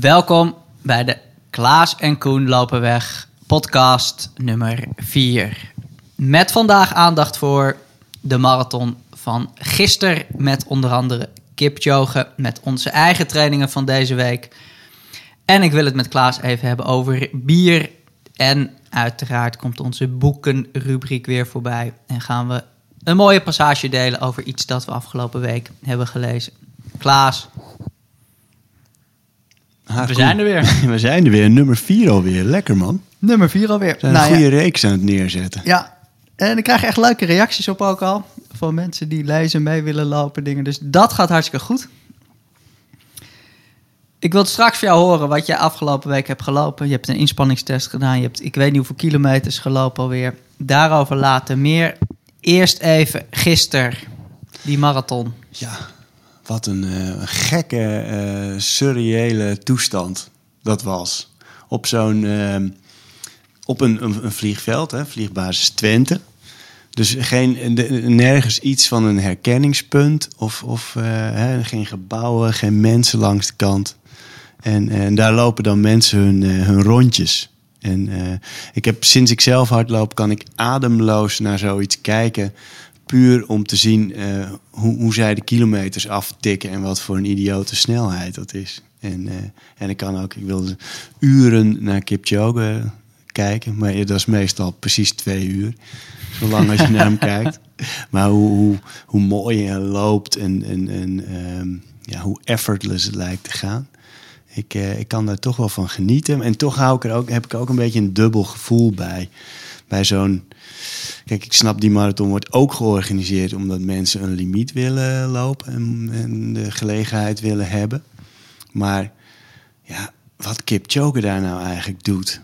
Welkom bij de Klaas en Koen lopen weg podcast nummer 4. Met vandaag aandacht voor de marathon van gisteren met onder andere Kipchoge met onze eigen trainingen van deze week. En ik wil het met Klaas even hebben over bier en uiteraard komt onze boekenrubriek weer voorbij en gaan we een mooie passage delen over iets dat we afgelopen week hebben gelezen. Klaas, Ah, we cool. zijn er weer. We zijn er weer. Nummer 4 alweer. Lekker man. Nummer 4 alweer. We zijn Nou een ja. goede reeks aan het neerzetten. Ja, en ik krijg echt leuke reacties op ook al. Van mensen die lezen, mee willen lopen, dingen. Dus dat gaat hartstikke goed. Ik wil straks van jou horen wat je afgelopen week hebt gelopen. Je hebt een inspanningstest gedaan. Je hebt, ik weet niet hoeveel kilometers gelopen alweer. Daarover later meer. Eerst even gisteren, die marathon. Ja, wat een eh, gekke, eh, surreële toestand dat was. Op zo'n, eh, op een, een, vliegveld, hè, vliegbasis Twente. Dus geen, nergens iets van een herkenningspunt of, of eh, hè, geen gebouwen, geen mensen langs de kant. En, en daar lopen dan mensen hun, hun rondjes. En ik heb sinds ik zelf hardloop, kan ik ademloos naar zoiets kijken. Puur om te zien eh, hoe, hoe zij de kilometers aftikken en wat voor een idiote snelheid dat is. En, eh, en ik kan ook, ik wilde uren naar Kipchoge kijken, maar dat is meestal precies twee uur. Zolang als je naar hem kijkt. Maar hoe, hoe, hoe mooi hij loopt en, en, en ehm, ja, hoe effortless het lijkt te gaan. Ik, eh, ik kan daar toch wel van genieten. En toch hou ik er ook, heb ik er ook een beetje een dubbel gevoel bij. Bij zo'n. Kijk, ik snap die marathon wordt ook georganiseerd omdat mensen een limiet willen lopen en, en de gelegenheid willen hebben. Maar ja, wat Kipchoge daar nou eigenlijk doet.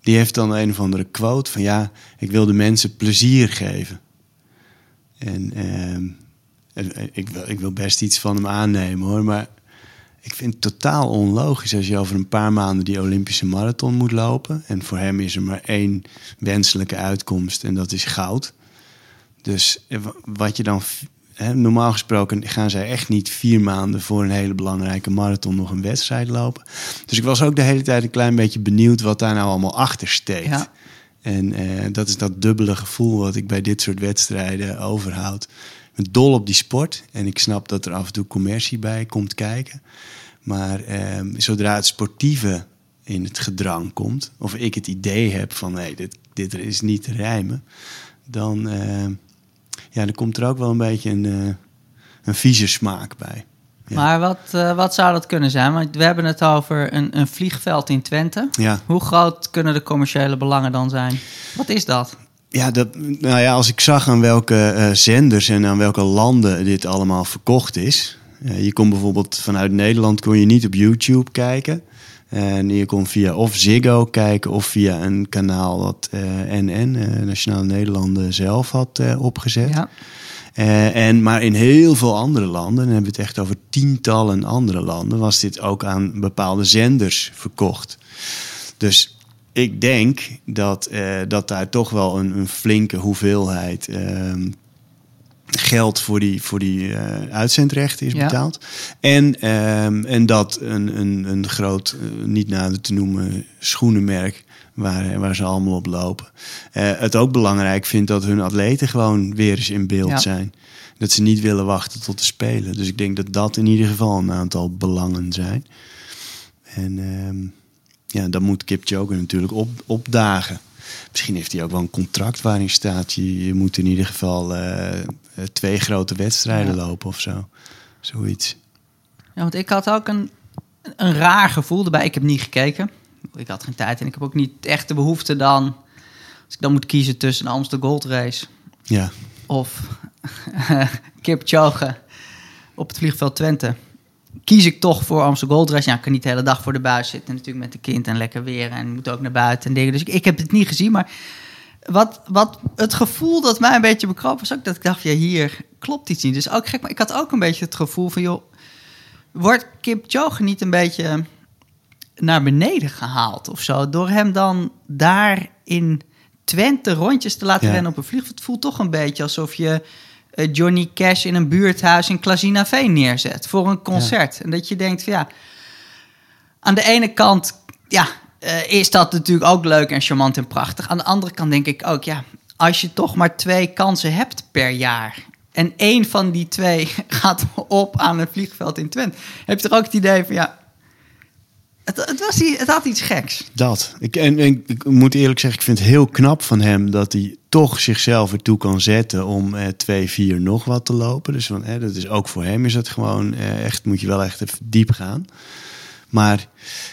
Die heeft dan een of andere quote van ja, ik wil de mensen plezier geven. En ehm, en ik, wil, ik wil best iets van hem aannemen hoor, maar ik vind het totaal onlogisch als je over een paar maanden die Olympische marathon moet lopen. En voor hem is er maar één wenselijke uitkomst en dat is goud. Dus eh, wa- wat je dan. Hè, normaal gesproken gaan zij echt niet vier maanden voor een hele belangrijke marathon nog een wedstrijd lopen. Dus ik was ook de hele tijd een klein beetje benieuwd wat daar nou allemaal achter steekt. Ja. En eh, dat is dat dubbele gevoel wat ik bij dit soort wedstrijden overhoud. Ben dol op die sport en ik snap dat er af en toe commercie bij komt kijken. Maar eh, zodra het sportieve in het gedrang komt, of ik het idee heb van hé, dit, dit is niet te rijmen, dan, eh, ja, dan komt er ook wel een beetje een, eh, een vieze smaak bij. Ja. Maar wat, eh, wat zou dat kunnen zijn? Want we hebben het over een, een vliegveld in Twente. Ja. Hoe groot kunnen de commerciële belangen dan zijn? Wat is dat? Ja, dat, nou ja, als ik zag aan welke eh, zenders en aan welke landen dit allemaal verkocht is. Eh, je kon bijvoorbeeld vanuit Nederland kon je niet op YouTube kijken. En je kon via of Ziggo kijken of via een kanaal dat eh, NN, Nationale Nederlanden, zelf had opgezet. Ja. En, maar in heel veel andere landen, dan hebben we het echt over tientallen andere landen, was dit ook aan bepaalde zenders verkocht. Dus ik denk dat, eh, dat daar toch wel een, een flinke hoeveelheid ehm, geld voor die, voor die eh, uitzendrechten is Ja. betaald. En, ehm, en dat een, een, een groot, eh, niet nader te noemen, schoenenmerk waar, waar ze allemaal op lopen. het ook belangrijk vindt dat hun atleten gewoon weer eens in beeld Ja. zijn. Dat ze niet willen wachten tot de Spelen. Dus ik denk dat dat in ieder geval een aantal belangen zijn. En ehm, ja, dan moet Kipchoge natuurlijk op, opdagen. Misschien heeft hij ook wel een contract waarin staat... je, je moet in ieder geval eh, eh, twee grote wedstrijden Ja. lopen of zo. Zoiets. Ja, want ik had ook een, een raar gevoel erbij. Ik heb niet gekeken. Ik had geen tijd en ik heb ook niet echt de behoefte dan... Als ik dan moet kiezen tussen een Amsterdam Gold Race Ja, of Kipchoge op het vliegveld Twente... kies ik toch voor Amsterdam Gold Race. Ja, ik kan niet de hele dag voor de buis zitten natuurlijk met de kind en lekker weer. En moet ook naar buiten en dingen. Dus ik, ik heb het niet gezien, maar... Wat, wat het gevoel dat mij een beetje bekroop was ook dat ik dacht, ja, hier klopt iets niet. Dus ook gek, maar ik had ook een beetje het gevoel van, joh, wordt Kipchoge niet een beetje naar beneden gehaald of zo? Door hem dan daar in Twente rondjes te laten Ja. rennen op een vliegveld. Het voelt toch een beetje alsof je Johnny Cash in een buurthuis in Klazinaveen neerzet voor een concert. En dat je denkt van ja, aan de ene kant, ja, eh, is dat natuurlijk ook leuk en charmant en prachtig. Aan de andere kant denk ik ook, ja, als je toch maar twee kansen hebt per jaar. En één van die twee gaat op aan een vliegveld in Twente. Heb je toch ook het idee van, ja, het, het, was, het had iets geks. Dat. Ik, en, ik moet eerlijk zeggen, ik vind het heel knap van hem dat hij toch zichzelf ertoe kan zetten om eh, 2, 4 nog wat te lopen. Dus van, hè, dat is ook voor hem is dat gewoon eh, echt, moet je wel echt even diep gaan. Maar,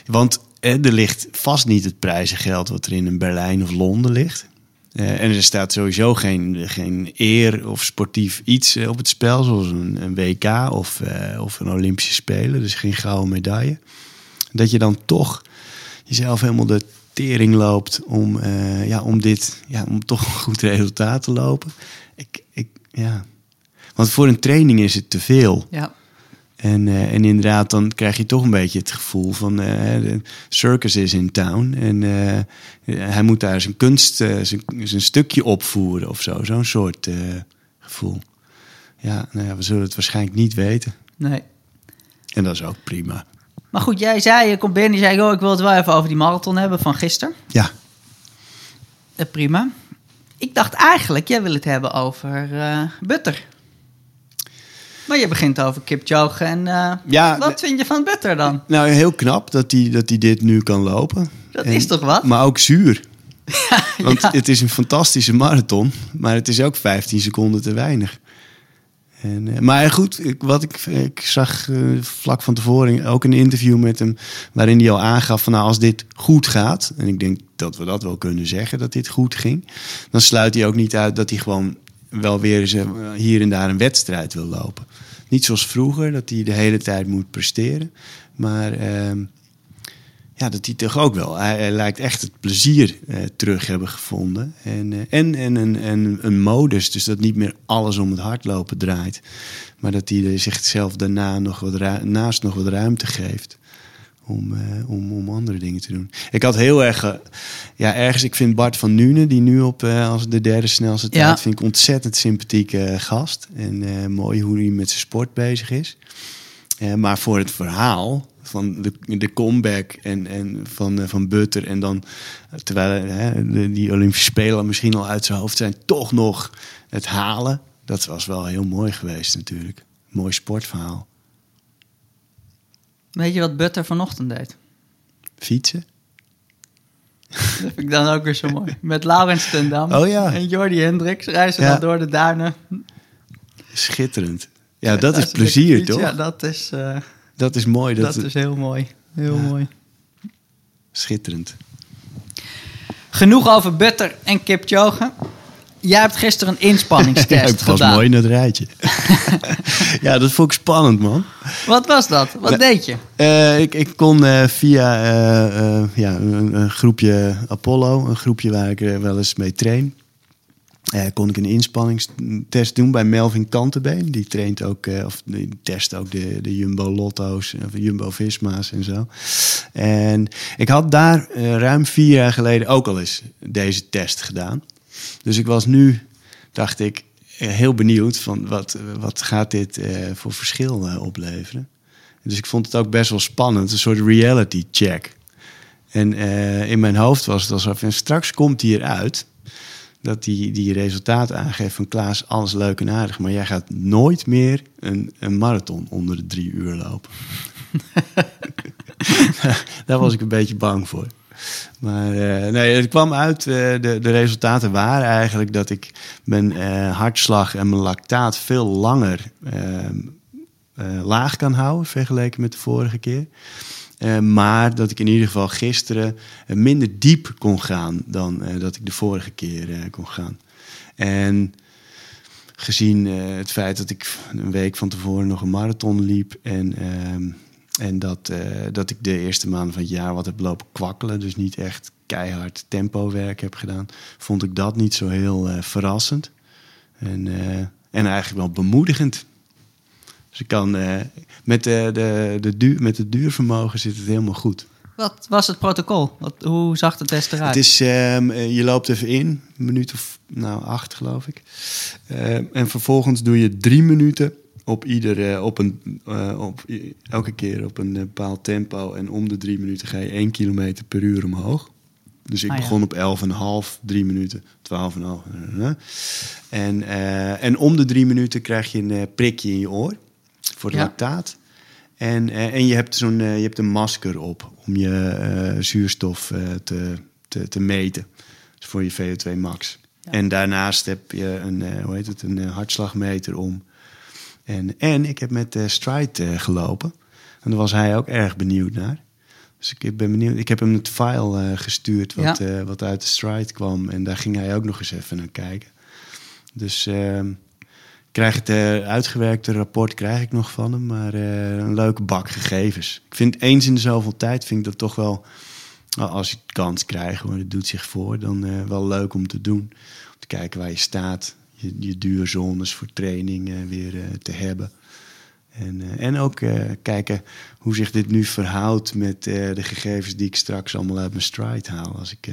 want eh, er ligt vast niet het prijzengeld wat er in een Berlijn of Londen ligt. Eh, en er staat sowieso geen, geen eer of sportief iets eh, op het spel, zoals een, een WK of, eh, of een Olympische Spelen. Dus geen gouden medaille. Dat je dan toch jezelf helemaal de tering loopt om, eh, ja, om dit, ja, om toch een goed resultaat te lopen. Ik, ik, ja. Want voor een training is het te veel. Ja, En, eh, en inderdaad, dan krijg je toch een beetje het gevoel van eh, de circus is in town. En hij moet daar zijn kunst, zijn, zijn stukje opvoeren of zo. Zo'n soort gevoel. Ja, nou ja, we zullen het waarschijnlijk niet weten. nee. En dat is ook prima. Maar goed, jij zei, je komt binnen, je zei, oh, ik wil het wel even over die marathon hebben van gisteren. Ja, Eh, prima. Ik dacht eigenlijk, jij wil het hebben over eh, Butter. Maar je begint over Kipchoge en eh, Ja, wat vind je van Butter dan? nou heel knap dat hij dat hij dit nu kan lopen. Dat En- is toch wat? Maar ook zuur. Want Ja. het is een fantastische marathon, maar het is ook 15 seconden te weinig. En, eh, maar goed, ik, wat ik, ik zag eh, vlak van tevoren ook een interview met hem... waarin hij al aangaf van nou, als dit goed gaat... en ik denk dat we dat wel kunnen zeggen, dat dit goed ging... dan sluit hij ook niet uit dat hij gewoon wel weer eens, eh, hier en daar een wedstrijd wil lopen. Niet zoals vroeger, dat hij de hele tijd moet presteren. Maar ehm, ja, dat hij toch ook wel. Hij, hij lijkt echt het plezier eh, terug hebben gevonden. En, eh, en, en, en, en een modus, dus dat niet meer alles om het hardlopen draait. Maar dat hij zichzelf daarna nog wat naast nog wat ruimte geeft. Om, eh, om, om andere dingen te doen. Ik had heel erg. ja, ergens. Ik vind Bart van Nuenen, die nu op als de derde snelste Ja. tijd. vind ik ontzettend sympathieke gast. En mooi hoe hij met zijn sport bezig is. Maar voor het verhaal van de, de comeback en, en van, eh, van Butter. En dan, terwijl de, die Olympische Spelen misschien al uit zijn hoofd zijn, toch nog het halen. Dat was wel heel mooi geweest natuurlijk. Mooi sportverhaal. Weet je wat Butter vanochtend deed? Fietsen. Dat vind ik dan ook weer zo mooi. Met Laurens ten Dam Oh ja. en Jordi Hendricks reizen Ja. dan door de duinen. Schitterend. Ja, dat is plezier, toch? Ja, dat is, eh, Dat is mooi. Dat, dat is heel mooi. Heel Ja. mooi. Schitterend. Genoeg over Butter en Kipchoge. Jij hebt gisteren een Ja, inspanningstest ik pas gedaan. mooi in het rijtje. ja, dat vond ik spannend, man. Wat was dat? Wat deed je? Eh, ik, ik kon eh, via eh, ja, een, een groepje Apollo, een groepje waar ik wel eens mee train, eh, kon ik een inspanningstest doen bij Melvin Kantenbeen. Die traint ook, eh, of die test ook de, de Jumbo Lotto's, of Jumbo Visma's en zo. En ik had daar eh, ruim vier jaar geleden ook al eens deze test gedaan. Dus ik was nu, dacht ik, heel benieuwd van wat, wat gaat dit voor verschil opleveren. Dus ik vond het ook best wel spannend, een soort reality check. En in mijn hoofd was het alsof, en straks komt hij eruit, dat die, die resultaten aangeeft van Klaas, alles leuk en aardig, maar jij gaat nooit meer een, een marathon onder de drie uur lopen. Daar was ik een beetje bang voor. Maar eh, nee, het kwam uit, eh, de, de resultaten waren eigenlijk dat ik mijn eh, hartslag en mijn lactaat veel langer ehm, eh, laag kan houden vergeleken met de vorige keer. Eh, maar dat ik in ieder geval gisteren eh, minder diep kon gaan dan eh, dat ik de vorige keer kon gaan. En gezien het feit dat ik een week van tevoren nog een marathon liep en, ehm, en dat, dat ik de eerste maanden van het jaar wat heb lopen kwakkelen, dus niet echt keihard tempowerk heb gedaan, vond ik dat niet zo heel verrassend. En, en eigenlijk wel bemoedigend. Dus ik kan eh, met, de, de, de duur, met het duurvermogen zit het helemaal goed. Wat was het protocol? Wat, hoe zag de test eruit? Het is, ehm, eh, je loopt even in, een minuut of nou, acht geloof ik. Eh, en vervolgens doe je drie minuten op iedere, op een, eh, op, elke keer op een eh, bepaald tempo. En om de drie minuten ga je 1 kilometer per uur omhoog. Dus ik Ah, ja. begon op 11,5, drie minuten, 12,5. eh, eh. En, eh, en om de drie minuten krijg je een eh, prikje in je oor voor het Ja. lactaat. En, eh, en je hebt zo'n eh, je hebt een masker op om je eh, zuurstof te, te, te meten. Dus voor je VO2 max. Ja. En daarnaast heb je een, hoe heet het, een hartslagmeter om. En, en ik heb met Stride gelopen. En daar was hij ook erg benieuwd naar. Dus ik ben benieuwd. Ik heb hem het file gestuurd wat, Ja. wat uit de Stride kwam. En daar ging hij ook nog eens even naar kijken. Dus ehm, krijg het eh, uitgewerkte rapport krijg ik nog van hem. Maar eh, een leuke bak gegevens. Ik vind eens in zoveel tijd vind ik dat toch wel... nou, Als je kans krijgt, hoor, het doet zich voor, dan eh, wel leuk om te doen. Om te kijken waar je staat. Je, je duurzones voor training weer te hebben. En, en ook kijken hoe zich dit nu verhoudt met de gegevens die ik straks allemaal uit mijn stride haal. Als ik,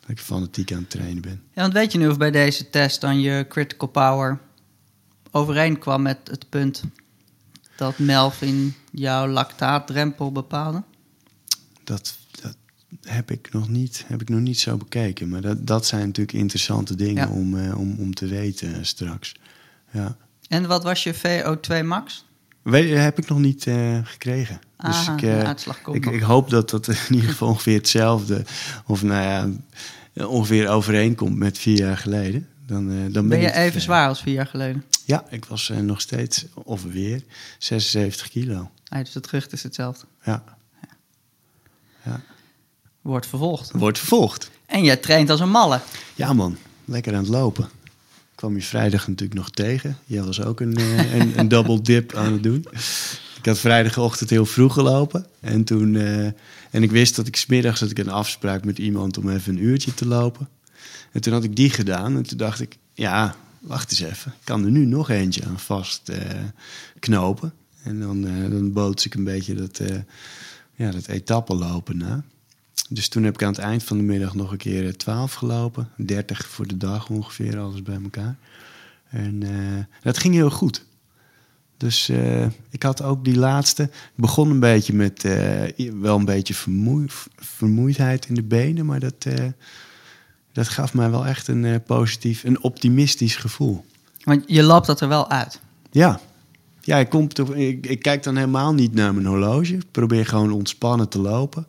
als ik fanatiek aan het trainen ben. Ja, want weet je nu of bij deze test dan je critical power overeenkwam met het punt dat Melvin jouw lactaatdrempel bepaalde? Dat, dat heb, ik nog niet, heb ik nog niet zo bekeken. Maar dat, dat zijn natuurlijk interessante dingen Ja. om, eh, om, om te weten straks. Ja. En wat was je VO2 max? Weet, heb ik nog niet eh, gekregen. Dus Aha, ik, de eh, uitslag komt ik, ik hoop dat dat in ieder geval ongeveer hetzelfde, of nou ja, ongeveer overeenkomt met vier jaar geleden. Dan, dan ben, Ben je ik even zwaar als vier jaar geleden? Ja, ik was eh, nog steeds, of weer, 76 kilo. Nee, dus het gewicht is hetzelfde. Ja, ja. Wordt vervolgd. Wordt vervolgd. En jij traint als een malle. Ja man, lekker aan het lopen. Kwam je vrijdag natuurlijk nog tegen. Jij was ook een, eh, een, een double dip aan het doen. Ik had vrijdagochtend heel vroeg gelopen. En, toen, eh, en ik wist dat ik smiddags had ik een afspraak met iemand om even een uurtje te lopen. En toen had ik die gedaan. En toen dacht ik, ja, wacht eens even. Ik kan er nu nog eentje aan vast eh, knopen. En dan, eh, dan boots ik een beetje dat, eh ja, dat etappenlopen na. Dus toen heb ik aan het eind van de middag nog een keer eh, 12 gelopen. 30 voor de dag ongeveer, alles bij elkaar. En dat ging heel goed. Dus ik had ook die laatste. Ik begon een beetje met wel een beetje vermoei, vermoeidheid in de benen. Maar dat, dat gaf mij wel echt een eh, positief, een optimistisch gevoel. Want je loopt dat er wel uit. Ja, ja ik, kom toch, ik, ik kijk dan helemaal niet naar mijn horloge. Ik probeer gewoon ontspannen te lopen.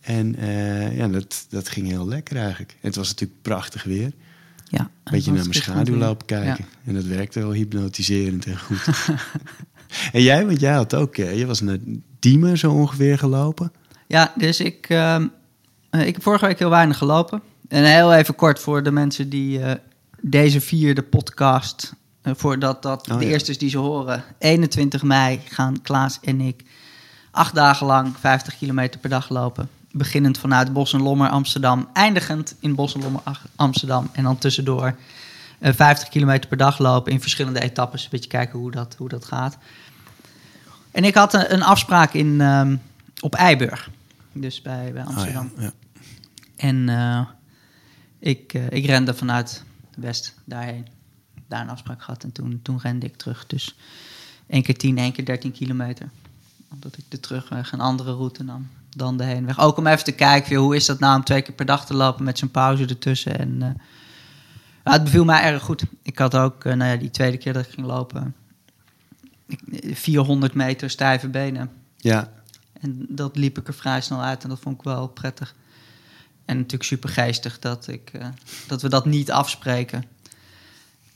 En eh, ja, dat, dat ging heel lekker eigenlijk. En het was natuurlijk prachtig weer. Ja. Een beetje naar mijn schaduw lopen kijken. Ja. En dat werkte wel hypnotiserend en goed. en jij, want jij had ook, eh, je was naar Diemen zo ongeveer gelopen. Ja, dus ik, ehm, eh, ik heb vorige week heel weinig gelopen. En heel even kort voor de mensen die eh, deze vierde podcast, eh, voordat dat Oh, de ja. eerste is die ze horen, 21 mei gaan Klaas en ik acht dagen lang 50 kilometer per dag lopen. Beginnend vanuit Bos en Lommer, Amsterdam, eindigend in Bos en Lommer, Amsterdam. En dan tussendoor eh, 50 kilometer per dag lopen in verschillende etappes. Een beetje kijken hoe dat, hoe dat gaat. En ik had een, een afspraak in, ehm, op Eiburg. Dus bij, bij Amsterdam. Ja, ja. En eh, ik, eh, ik rende vanuit West daarheen. Daar een afspraak gehad en toen, toen rende ik terug. Dus één keer 10, één keer 13 kilometer. Omdat ik de terugweg een andere route nam dan de heenweg. Ook om even te kijken, hoe is dat nou om twee keer per dag te lopen met zo'n pauze ertussen. En eh, het beviel mij erg goed. Ik had ook, eh, nou ja, die tweede keer dat ik ging lopen, ik, 400 meter stijve benen. ja, En dat liep ik er vrij snel uit en dat vond ik wel prettig. En natuurlijk super geestig dat, ik, eh, dat we dat niet afspreken.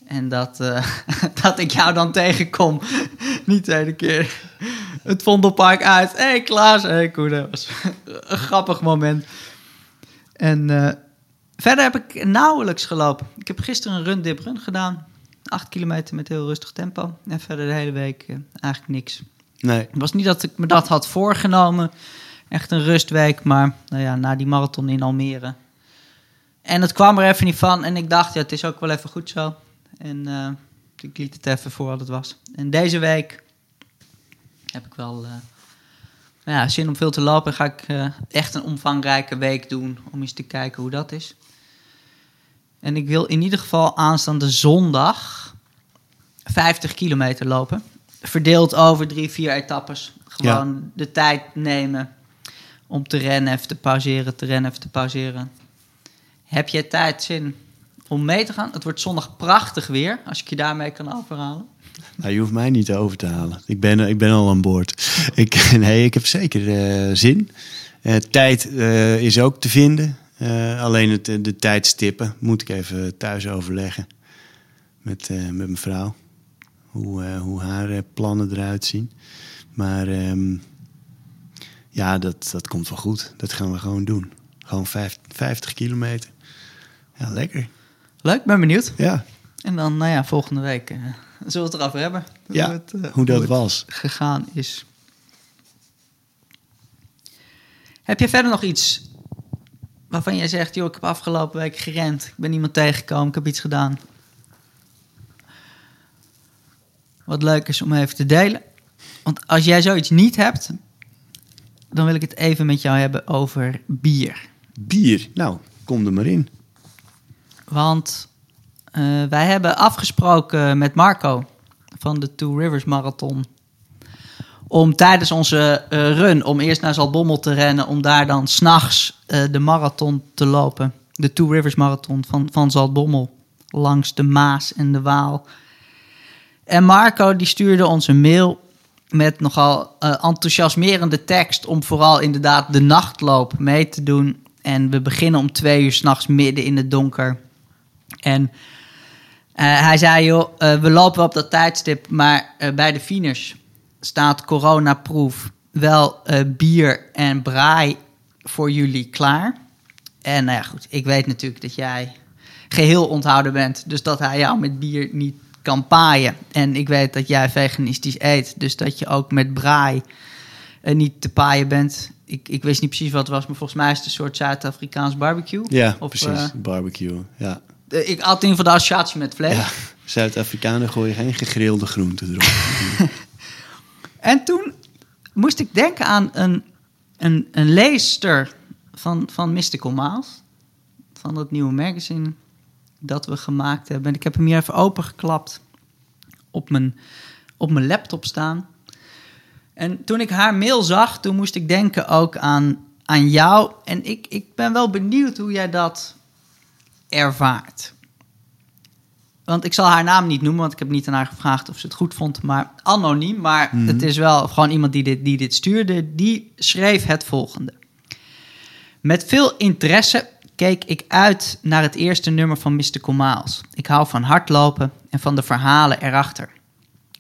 En dat, eh, dat ik jou dan tegenkom. niet de hele keer het Vondelpark uit. Hé hey, Klaas, hé hey, Koen. Dat was een grappig moment. En eh, verder heb ik nauwelijks gelopen. Ik heb gisteren een run dip run gedaan. Acht kilometer met heel rustig tempo. En verder de hele week eigenlijk niks. nee. Het was niet dat ik me dat had voorgenomen. Echt een rustweek, maar nou ja, na die marathon in Almere. En het kwam er even niet van. En ik dacht, ja, het is ook wel even goed zo. En eh, ik liet het even voor wat het was. En deze week heb ik wel eh, nou ja, zin om veel te lopen. Ga ik eh, echt een omvangrijke week doen om eens te kijken hoe dat is. En ik wil in ieder geval aanstaande zondag 50 kilometer lopen. verdeeld over drie, vier etappes. Gewoon de tijd nemen om te rennen, even te pauzeren, te rennen, even te pauzeren. Heb je tijd, zin om mee te gaan? Het wordt zondag prachtig weer, als ik je daarmee kan overhalen. Nou, je hoeft mij niet over te halen. Ik ben, ik ben al aan boord. Ik, nee, ik heb zeker uh, zin. Uh, tijd uh, is ook te vinden. alleen het, de tijdstippen moet ik even thuis overleggen met, met mijn vrouw. Hoe, hoe haar plannen eruit zien. Maar um, ja, dat, dat komt wel goed. Dat gaan we gewoon doen. Gewoon 50 kilometer. Ja, lekker. Leuk, ben benieuwd. Ja. En dan, nou ja, volgende week uh, zullen we het erover hebben. Ja, het, uh, hoe dat hoe was. gegaan is. Heb je verder nog iets waarvan jij zegt... joh, ik heb afgelopen week gerend. Ik ben iemand tegengekomen, ik heb iets gedaan. Wat leuk is om even te delen. Want als jij zoiets niet hebt... dan wil ik het even met jou hebben over bier. Bier? Nou, kom er maar in. Want uh, wij hebben afgesproken met Marco van de Two Rivers Marathon. Om tijdens onze uh, run, om eerst naar Zaltbommel te rennen, om daar dan s'nachts uh, de marathon te lopen. De Two Rivers Marathon van, van Zaltbommel. Langs de Maas en de Waal. En Marco die stuurde ons een mail met nogal enthousiasmerende tekst om vooral inderdaad de nachtloop mee te doen. En we beginnen om twee uur s'nachts midden in het donker. En uh, hij zei, joh, uh, we lopen op dat tijdstip, maar bij de finish staat coronaproof wel bier en braai voor jullie klaar. En nou ja, goed, ik weet natuurlijk dat jij geheel onthouden bent, dus dat hij jou met bier niet kan paaien. En ik weet dat jij veganistisch eet, dus dat je ook met braai niet te paaien bent. Ik, ik wist niet precies wat het was, maar volgens mij is het een soort Zuid-Afrikaans barbecue. Ja, of, precies, barbecue, ja. Ik had in van de associatie met vlees. Ja, Zuid-Afrikanen gooien geen gegrilde groenten erop. en toen moest ik denken aan een, een, een leester van, van Mystical Miles. Van dat nieuwe magazine dat we gemaakt hebben. En ik heb hem hier even opengeklapt op mijn, op mijn laptop staan. En toen ik haar mail zag, toen moest ik denken ook aan, aan jou. En ik, ik ben wel benieuwd hoe jij dat ervaart. Want ik zal haar naam niet noemen, want ik heb niet aan haar gevraagd of ze het goed vond. Maar anoniem, maar mm -hmm. het is wel gewoon iemand die dit, die dit stuurde. Die schreef het volgende. Met veel interesse keek ik uit naar het eerste nummer van Mystical Miles. Ik hou van hardlopen en van de verhalen erachter.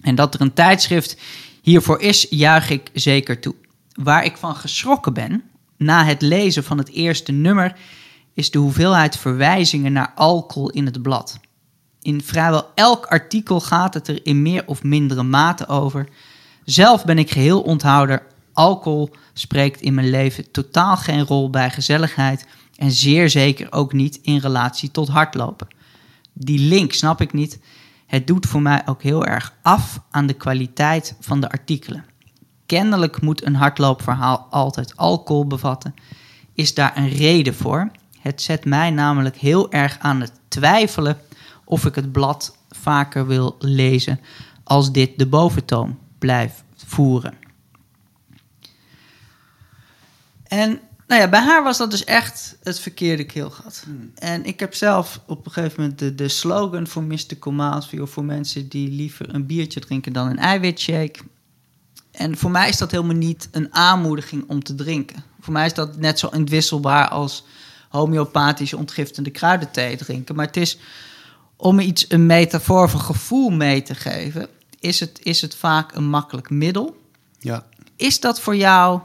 En dat er een tijdschrift hiervoor is, juich ik zeker toe. Waar ik van geschrokken ben, na het lezen van het eerste nummer, is de hoeveelheid verwijzingen naar alcohol in het blad. In vrijwel elk artikel gaat het er in meer of mindere mate over. Zelf ben ik geheel onthouder. Alcohol spreekt in mijn leven totaal geen rol bij gezelligheid en zeer zeker ook niet in relatie tot hardlopen. Die link snap ik niet. Het doet voor mij ook heel erg af aan de kwaliteit van de artikelen. Kennelijk moet een hardloopverhaal altijd alcohol bevatten. Is daar een reden voor? Het zet mij namelijk heel erg aan het twijfelen of ik het blad vaker wil lezen als dit de boventoon blijft voeren. En nou ja, bij haar was dat dus echt het verkeerde keelgat. Hmm. En ik heb zelf op een gegeven moment de, de slogan voor Mr. Maas... voor mensen die liever een biertje drinken dan een eiwitshake. En voor mij is dat helemaal niet een aanmoediging om te drinken. Voor mij is dat net zo ontwisselbaar als homeopathisch ontgiftende kruidenthee drinken. Maar het is om iets een metafoor of een gevoel mee te geven, is het, is het vaak een makkelijk middel. Ja. Is dat voor jou,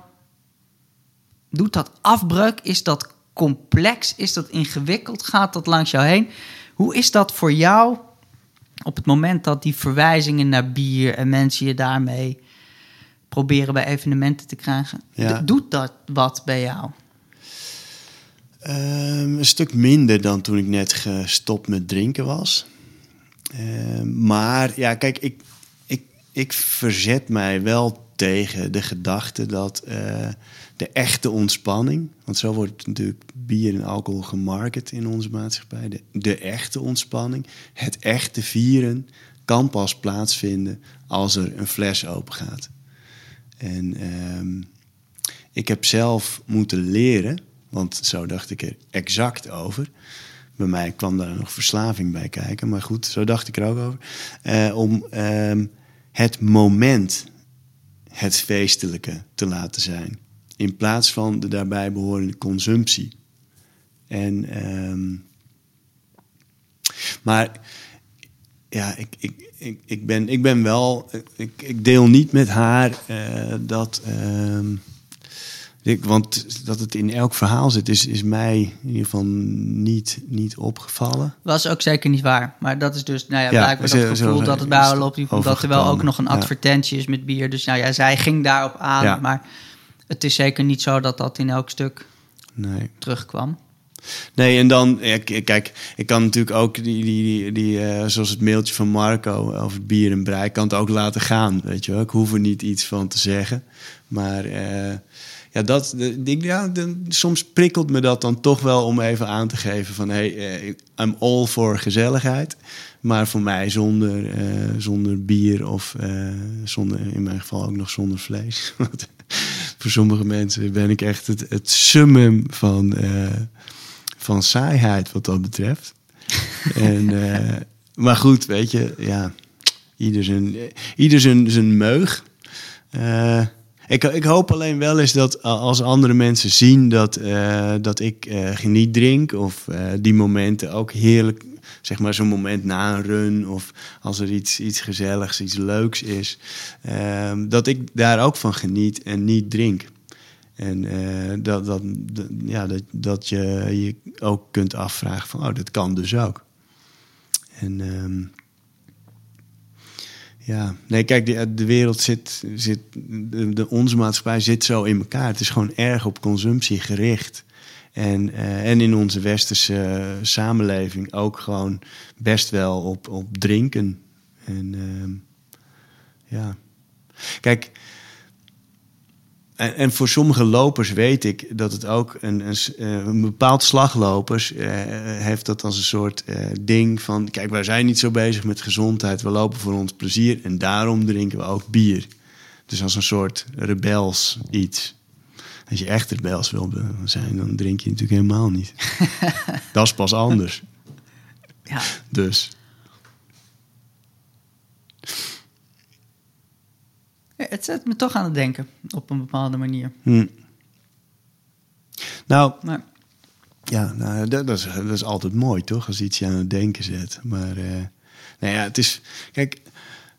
doet dat afbreuk? Is dat complex? Is dat ingewikkeld? Gaat dat langs jou heen? Hoe is dat voor jou op het moment dat die verwijzingen naar bier en mensen je daarmee proberen bij evenementen te krijgen? Ja. Doet dat wat bij jou? Um, een stuk minder dan toen ik net gestopt met drinken was. Um, maar ja, kijk, ik, ik, ik verzet mij wel tegen de gedachte dat uh, de echte ontspanning, want zo wordt natuurlijk bier en alcohol gemarket in onze maatschappij, de, de echte ontspanning, het echte vieren, kan pas plaatsvinden als er een fles open gaat. En ehm, ik heb zelf moeten leren, want zo dacht ik er exact over. Bij mij kwam daar nog verslaving bij kijken, maar goed, zo dacht ik er ook over. Eh, om ehm, het moment, het feestelijke te laten zijn. In plaats van de daarbij behorende consumptie. En, ehm, maar ja, ik, ik, ik, ik, ben, ik ben wel. Ik, ik deel niet met haar uh, dat. Uh, ik, want dat het in elk verhaal zit, is, is mij in ieder geval niet, niet opgevallen. Was ook zeker niet waar. Maar dat is dus, nou ja, blijkbaar ja, het gevoel dat het bij haar loopt. Dat er wel ook nog een advertentie is met bier. Dus nou ja, zij ging daarop aan. Ja. Maar het is zeker niet zo dat dat in elk stuk nee. terugkwam. Nee, en dan, kijk, ik kan natuurlijk ook die, die, die, die uh, zoals het mailtje van Marco over bier en brei, kan het ook laten gaan, weet je wel. Ik hoef er niet iets van te zeggen. Maar uh, ja, dat, ja de, soms prikkelt me dat dan toch wel om even aan te geven van, hey, uh, I'm all for gezelligheid. Maar voor mij zonder, zonder bier of zonder, in mijn geval ook nog zonder vlees. voor sommige mensen ben ik echt het, het summum van van saaiheid wat dat betreft. en, uh, maar goed, weet je, ja, ieder zijn, ieder zijn, zijn meug. Uh, ik, ik hoop alleen wel eens dat als andere mensen zien dat, dat ik geniet drink, of die momenten ook heerlijk, zeg maar zo'n moment na een run, of als er iets, iets gezelligs, iets leuks is, dat ik daar ook van geniet en niet drink. En uh, dat, dat, ja, dat, dat je je ook kunt afvragen van, oh, dat kan dus ook. En um, ja, nee, kijk, de, de wereld zit, zit de, onze maatschappij zit zo in elkaar. Het is gewoon erg op consumptie gericht. En, uh, en in onze westerse samenleving ook gewoon best wel op, op drinken. En uh, ja, kijk, en, en, voor sommige lopers weet ik dat het ook een, een, eh, bepaald slaglopers uh, heeft dat als een soort ding van: kijk, wij zijn niet zo bezig met gezondheid, we lopen voor ons plezier en daarom drinken we ook bier. Dus als een soort rebels iets. Als je echt rebels wil zijn, dan drink je natuurlijk helemaal niet. dat is pas anders. Ja. Dus. Het zet me toch aan het denken op een bepaalde manier. Hm. Nou, maar. ja, nou, dat, dat, is, dat is altijd mooi, toch? Als iets je aan het denken zet. Maar uh, nou ja, het is. Kijk,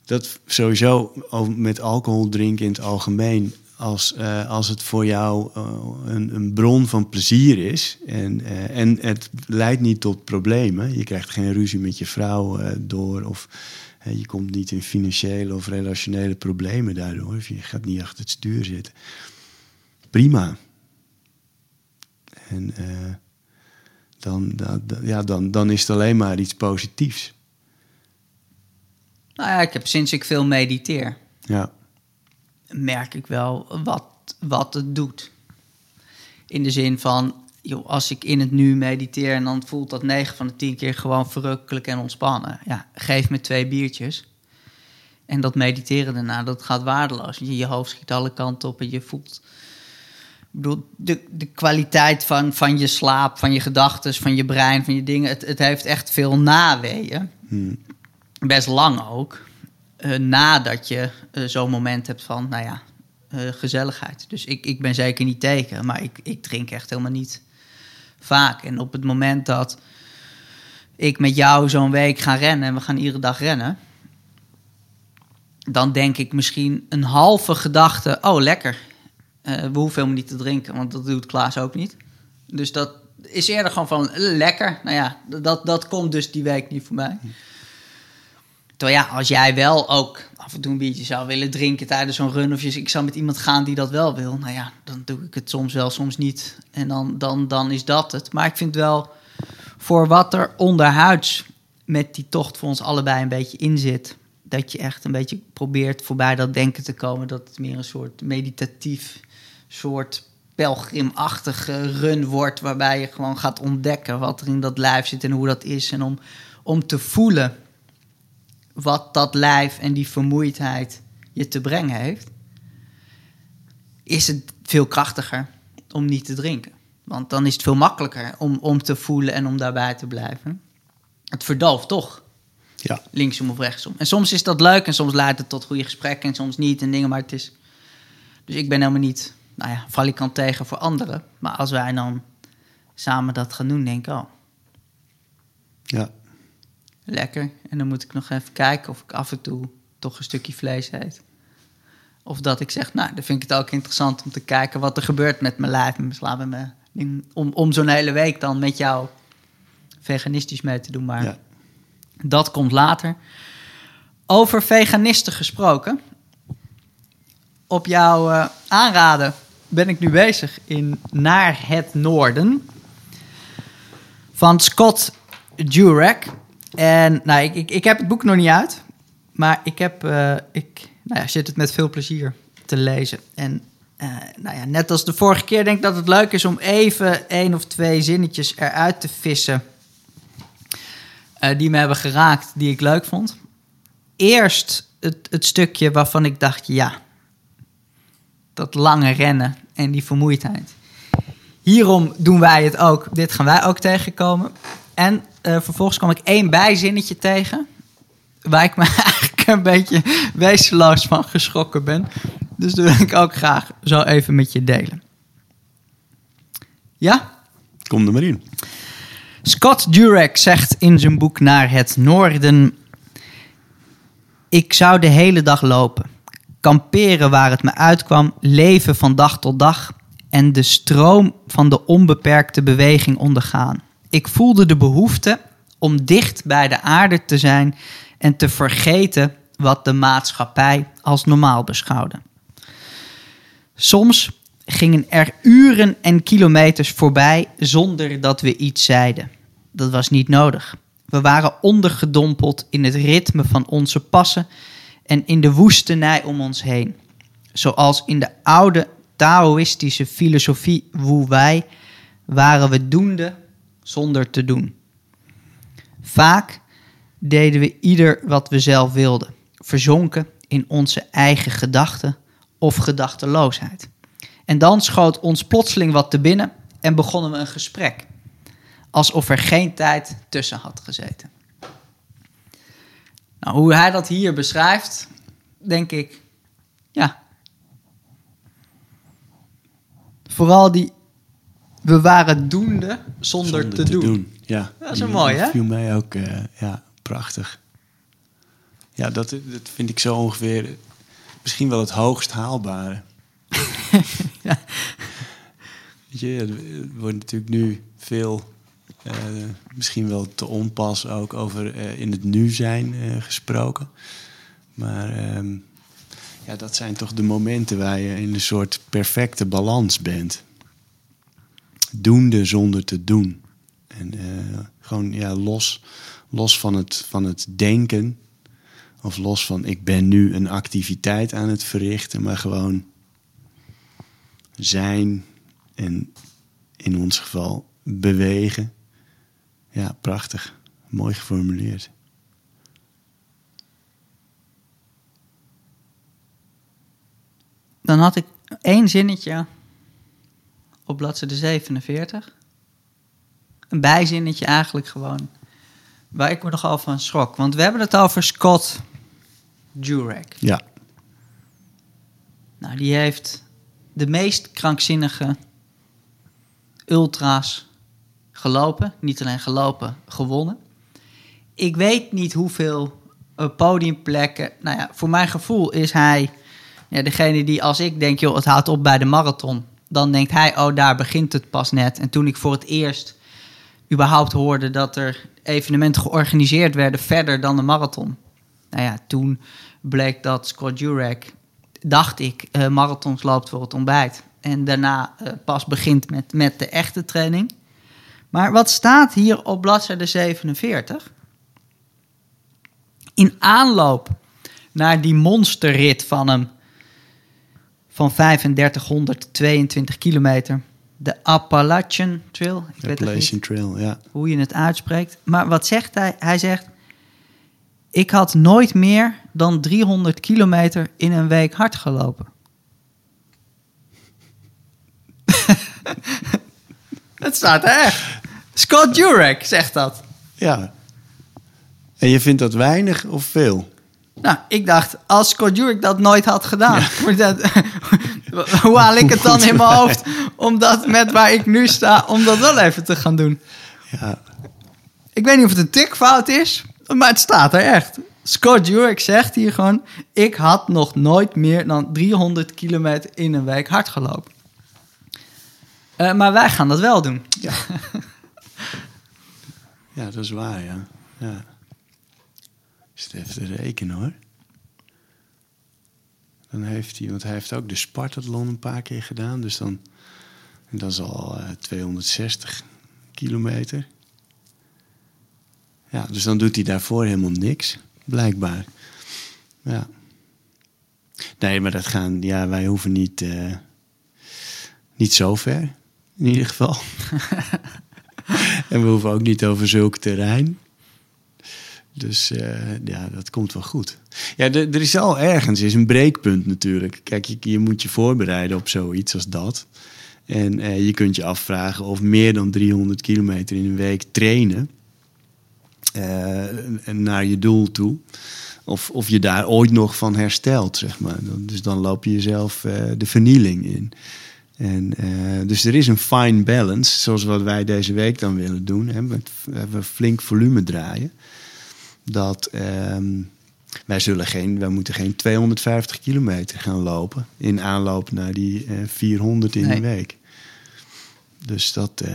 dat sowieso met alcohol drinken in het algemeen. Als, uh, als het voor jou uh, een, een, bron van plezier is en, uh, en het leidt niet tot problemen. Je krijgt geen ruzie met je vrouw door of je komt niet in financiële of relationele problemen daardoor. Of je gaat niet achter het stuur zitten. Prima. En dan, dan, ja, dan, dan is het alleen maar iets positiefs. Nou ja, ik heb sinds ik veel mediteer, ja. Merk ik wel wat, wat het doet. In de zin van, joh, als ik in het nu mediteer en dan voelt dat 9 van de 10 keer gewoon verrukkelijk en ontspannen. Ja, geef me twee biertjes. En dat mediteren daarna, dat gaat waardeloos. Je, je hoofd schiet alle kanten op en je voelt. Ik bedoel, de, de kwaliteit van, van je slaap, van je gedachten, van je brein, van je dingen. Het, het heeft echt veel naweeën. Hmm. Best lang ook. Uh, nadat je uh, zo'n moment hebt van, nou ja, uh, gezelligheid. Dus ik, ik ben zeker niet tegen, maar ik, ik drink echt helemaal niet vaak. En op het moment dat ik met jou zo'n week ga rennen en we gaan iedere dag rennen, dan denk ik misschien een halve gedachte: oh lekker, we hoeven helemaal niet te drinken, want dat doet Klaas ook niet. Dus dat is eerder gewoon van lekker. Nou ja, dat, dat komt dus die week niet voor mij. Terwijl ja, als jij wel ook af en toe een biertje zou willen drinken tijdens zo'n run... of je, ik zou met iemand gaan die dat wel wil... nou ja, dan doe ik het soms wel, soms niet. En dan, dan, dan is dat het. Maar ik vind wel, voor wat er onderhuids met die tocht voor ons allebei een beetje in zit... dat je echt een beetje probeert voorbij dat denken te komen... dat het meer een soort meditatief, soort pelgrimachtige run wordt... waarbij je gewoon gaat ontdekken wat er in dat lijf zit en hoe dat is... en om, om te voelen wat dat lijf en die vermoeidheid je te brengen heeft, is het veel krachtiger om niet te drinken. Want dan is het veel makkelijker om, om te voelen en om daarbij te blijven. Het verdooft toch, Ja, linksom of rechtsom. En soms is dat leuk en soms leidt het tot goede gesprekken en soms niet en dingen, maar het is... Dus ik ben helemaal niet, nou ja, valikant tegen voor anderen. Maar als wij dan samen dat gaan doen, denk ik, oh, ja, lekker. En dan moet ik nog even kijken of ik af en toe toch een stukje vlees eet. Of dat ik zeg, nou, dan vind ik het ook interessant om te kijken wat er gebeurt met mijn lijf en mijn slaap en mijn. Om, om zo'n hele week dan met jou veganistisch mee te doen. Maar ja. dat komt later. Over veganisten gesproken. Op jouw eh, aanraden ben ik nu bezig in Naar het Noorden. Van Scott Jurek. En nou, ik, ik, ik heb het boek nog niet uit. Maar ik, heb, eh, ik nou ja, zit het met veel plezier te lezen. En eh, nou ja, net als de vorige keer denk ik dat het leuk is om even één of twee zinnetjes eruit te vissen. eh, die me hebben geraakt, die ik leuk vond. Eerst het, het stukje waarvan ik dacht, ja, dat lange rennen en die vermoeidheid. Hierom doen wij het ook. Dit gaan wij ook tegenkomen. En eh, vervolgens kwam ik één bijzinnetje tegen. Waar ik me eigenlijk een beetje wezenloos van geschrokken ben. Dus dat wil ik ook graag zo even met je delen. Ja? Kom er maar in. Scott Jurek zegt in zijn boek Naar het Noorden: Ik zou de hele dag lopen, kamperen waar het me uitkwam, leven van dag tot dag en de stroom van de onbeperkte beweging ondergaan. Ik voelde de behoefte om dicht bij de aarde te zijn en te vergeten wat de maatschappij als normaal beschouwde. Soms gingen er uren en kilometers voorbij zonder dat we iets zeiden. Dat was niet nodig. We waren ondergedompeld in het ritme van onze passen en in de woestenij om ons heen. Zoals in de oude Taoïstische filosofie Wu Wei waren we doende zonder te doen. Vaak deden we ieder wat we zelf wilden, verzonken in onze eigen gedachten of gedachteloosheid. En dan schoot ons plotseling wat te binnen en begonnen we een gesprek. Alsof er geen tijd tussen had gezeten. Nou, hoe hij dat hier beschrijft, denk ik, ja. Vooral die, we waren doende zonder, te, doen. Ja, Dat is een mooi, hè? viel mij ook eh, ja, prachtig. Ja, dat, dat vind ik zo ongeveer misschien wel het hoogst haalbare. Ja. Weet je, er wordt natuurlijk nu veel, eh, misschien wel te onpas ook over eh, in het nu zijn gesproken. Maar ehm, ja, dat zijn toch de momenten waar je in een soort perfecte balans bent. Doende zonder te doen. En eh, gewoon ja, los, los van, het, van het denken. Of los van ik ben nu een activiteit aan het verrichten, maar gewoon zijn en in ons geval bewegen. Ja, prachtig. Mooi geformuleerd. Dan had ik één zinnetje op bladzijde 47. Een bijzinnetje eigenlijk gewoon. Waar ik me nogal van schrok. Want we hebben het over Scott Jurek. Ja, Nou, die heeft de meest krankzinnige ultra's gelopen. Niet alleen gelopen, gewonnen. Ik weet niet hoeveel eh, podiumplekken. Nou ja, voor mijn gevoel is hij ja, degene die als ik denk, joh, het houdt op bij de marathon. Dan denkt hij, oh, daar begint het pas net. En toen ik voor het eerst überhaupt hoorde dat er evenementen georganiseerd werden verder dan de marathon. Nou ja, toen bleek dat Scott Jurek, dacht ik, eh, marathons loopt voor het ontbijt. En daarna eh, pas begint met, met de echte training. Maar wat staat hier op bladzijde 47? In aanloop naar die monsterrit van hem van 3522 kilometer. De Appalachian Trail. Ik weet het niet Appalachian Trail, ja. hoe je het uitspreekt. Maar wat zegt hij? Hij zegt: Ik had nooit meer dan 300 kilometer in een week hard gelopen. Het staat er echt. Scott Jurek zegt dat. Ja. En je vindt dat weinig of veel? Nou, ik dacht, als Scott Jurek dat nooit had gedaan, hoe haal ik het dan in mijn hoofd om dat met waar ik nu sta, om dat wel even te gaan doen? Ja. Ik weet niet of het een tikfout is, maar het staat er echt. Scott Jurek zegt hier gewoon, ik had nog nooit meer dan 300 kilometer in een week hard gelopen. Eh, maar wij gaan dat wel doen. Ja. ja, dat is waar, ja. ja. Is het even te rekenen hoor. Dan heeft hij, want hij heeft ook de Spartathlon een paar keer gedaan. Dus dan, en dat is al eh, 260 kilometer. Ja, dus dan doet hij daarvoor helemaal niks, blijkbaar. Ja. Nee, maar dat gaan, ja, wij hoeven niet, eh, niet zo ver, in ieder geval. en we hoeven ook niet over zulk terrein. Dus eh, ja, dat komt wel goed. Ja, er is al ergens is een breekpunt natuurlijk. Kijk, je, je moet je voorbereiden op zoiets als dat. En eh, je kunt je afvragen of meer dan 300 kilometer in een week trainen en naar je doel toe. Of, of je daar ooit nog van herstelt, zeg maar. Dus dan loop je jezelf de vernieling in. En, dus er is een fine balance, zoals wat wij deze week dan willen doen. Hè, met even flink volume draaien. Dat ehm, wij zullen geen, wij moeten geen 250 kilometer gaan lopen in aanloop naar die eh 400 in Nee. een week. Dus dat, eh,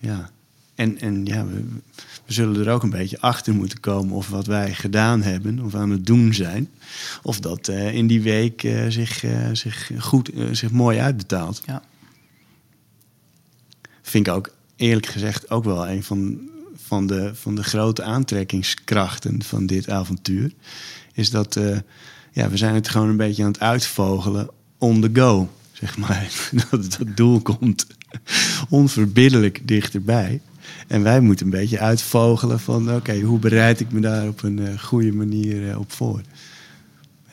ja. En, en ja, we, we zullen er ook een beetje achter moeten komen of wat wij gedaan hebben of aan het doen zijn, of dat eh, in die week eh, zich, eh, zich goed, eh, zich mooi uitbetaalt. Ja. Vind ik ook eerlijk gezegd ook wel een van, van, de, van de grote aantrekkingskrachten van dit avontuur. Is dat eh, ja, we zijn het gewoon een beetje aan het uitvogelen on the go, zeg maar. Dat dat doel komt onverbiddelijk dichterbij. En wij moeten een beetje uitvogelen van oké, hoe bereid ik me daar op een eh, goede manier eh, op voor.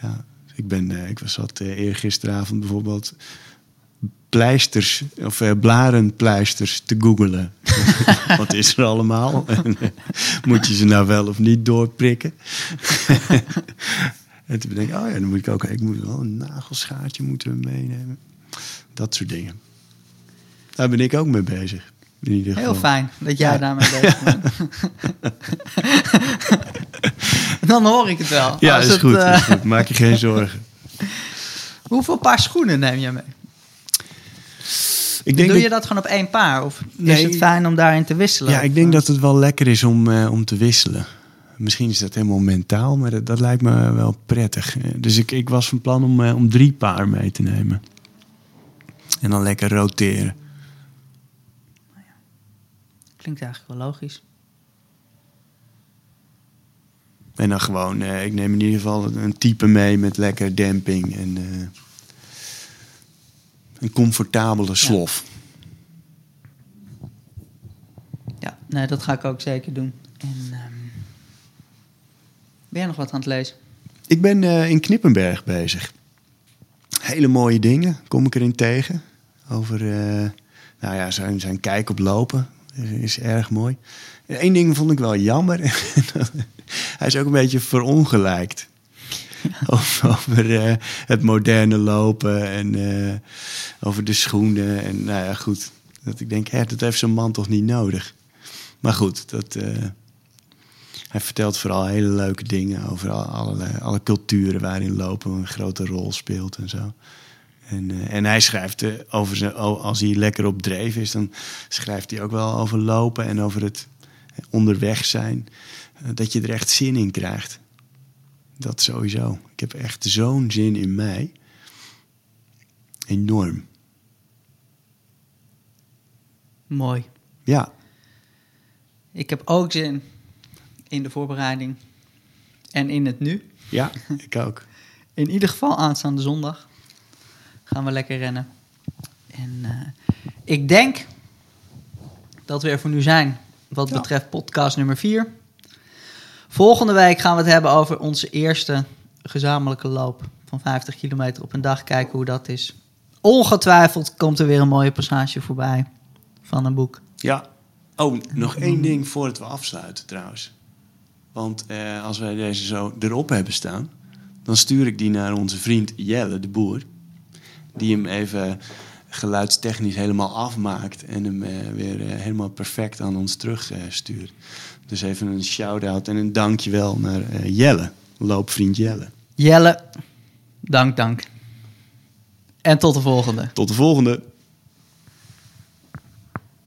Ja, ik, ben, ik was wat uh, eergisteravond bijvoorbeeld pleisters of eh, blarenpleisters te googelen. Wat is er allemaal? En, moet je ze nou wel of niet doorprikken? en toen denk ik, oh ja, dan moet ik ook, ik moet wel een nagelschaartje moeten meenemen. Dat soort dingen. Daar ben ik ook mee bezig. In ieder geval. Heel fijn dat jij Ja. daarmee bezig bent. Dan hoor ik het wel. Ja, is het, goed, eh, is goed. Maak je geen zorgen. hoeveel paar schoenen neem je mee? Ik Doe je dat, gewoon op één paar? Of is Nee. het fijn om daarin te wisselen? ja, ik denk dat het wel lekker is om, eh, om te wisselen. Misschien is dat helemaal mentaal, maar dat, dat lijkt me wel prettig. Eh, Dus ik, ik was van plan om, eh, om drie paar mee te nemen. En dan lekker roteren. Klinkt eigenlijk wel logisch. En dan gewoon, ik neem in ieder geval een type mee met lekker demping en een comfortabele slof. Ja, nee, dat ga ik ook zeker doen. En, ehm, ben jij nog wat aan het lezen? Ik ben eh, in Knippenberg bezig. Hele mooie dingen kom ik erin tegen. Over eh, nou ja, zijn, zijn kijk op lopen is, is erg mooi. Eén ding vond ik wel jammer. Hij is ook een beetje verongelijkt. Over, eh, het moderne lopen en eh, over de schoenen. En nou ja, goed. Dat ik denk, hè, dat heeft zo'n man toch niet nodig. Maar goed, dat, eh, hij vertelt vooral hele leuke dingen over al- alle, alle culturen waarin lopen een grote rol speelt en zo. En, en hij schrijft over zijn, als hij lekker op dreef is, dan schrijft hij ook wel over lopen en over het onderweg zijn. dat je er echt zin in krijgt. Dat sowieso. Ik heb echt zo'n zin in mij. Enorm. Mooi. Ja, Ik heb ook zin in de voorbereiding en in het nu. ja, ik ook. In ieder geval aanstaande zondag gaan we lekker rennen. En eh, ik denk dat we er voor nu zijn wat Ja. betreft podcast nummer 4. Volgende week gaan we het hebben over onze eerste gezamenlijke loop van 50 kilometer op een dag. Kijken hoe dat is. Ongetwijfeld komt er weer een mooie passage voorbij van een boek. Ja. Oh, nog één ding voordat we afsluiten trouwens. Want eh, als wij deze zo erop hebben staan, dan stuur ik die naar onze vriend Jelle, de boer. Die hem even geluidstechnisch helemaal afmaakt en hem eh, weer eh, helemaal perfect aan ons terugstuurt. Dus even een shout-out en een dankjewel naar eh, Jelle, loopvriend Jelle. Jelle, dank, dank. En tot de volgende. Tot de volgende.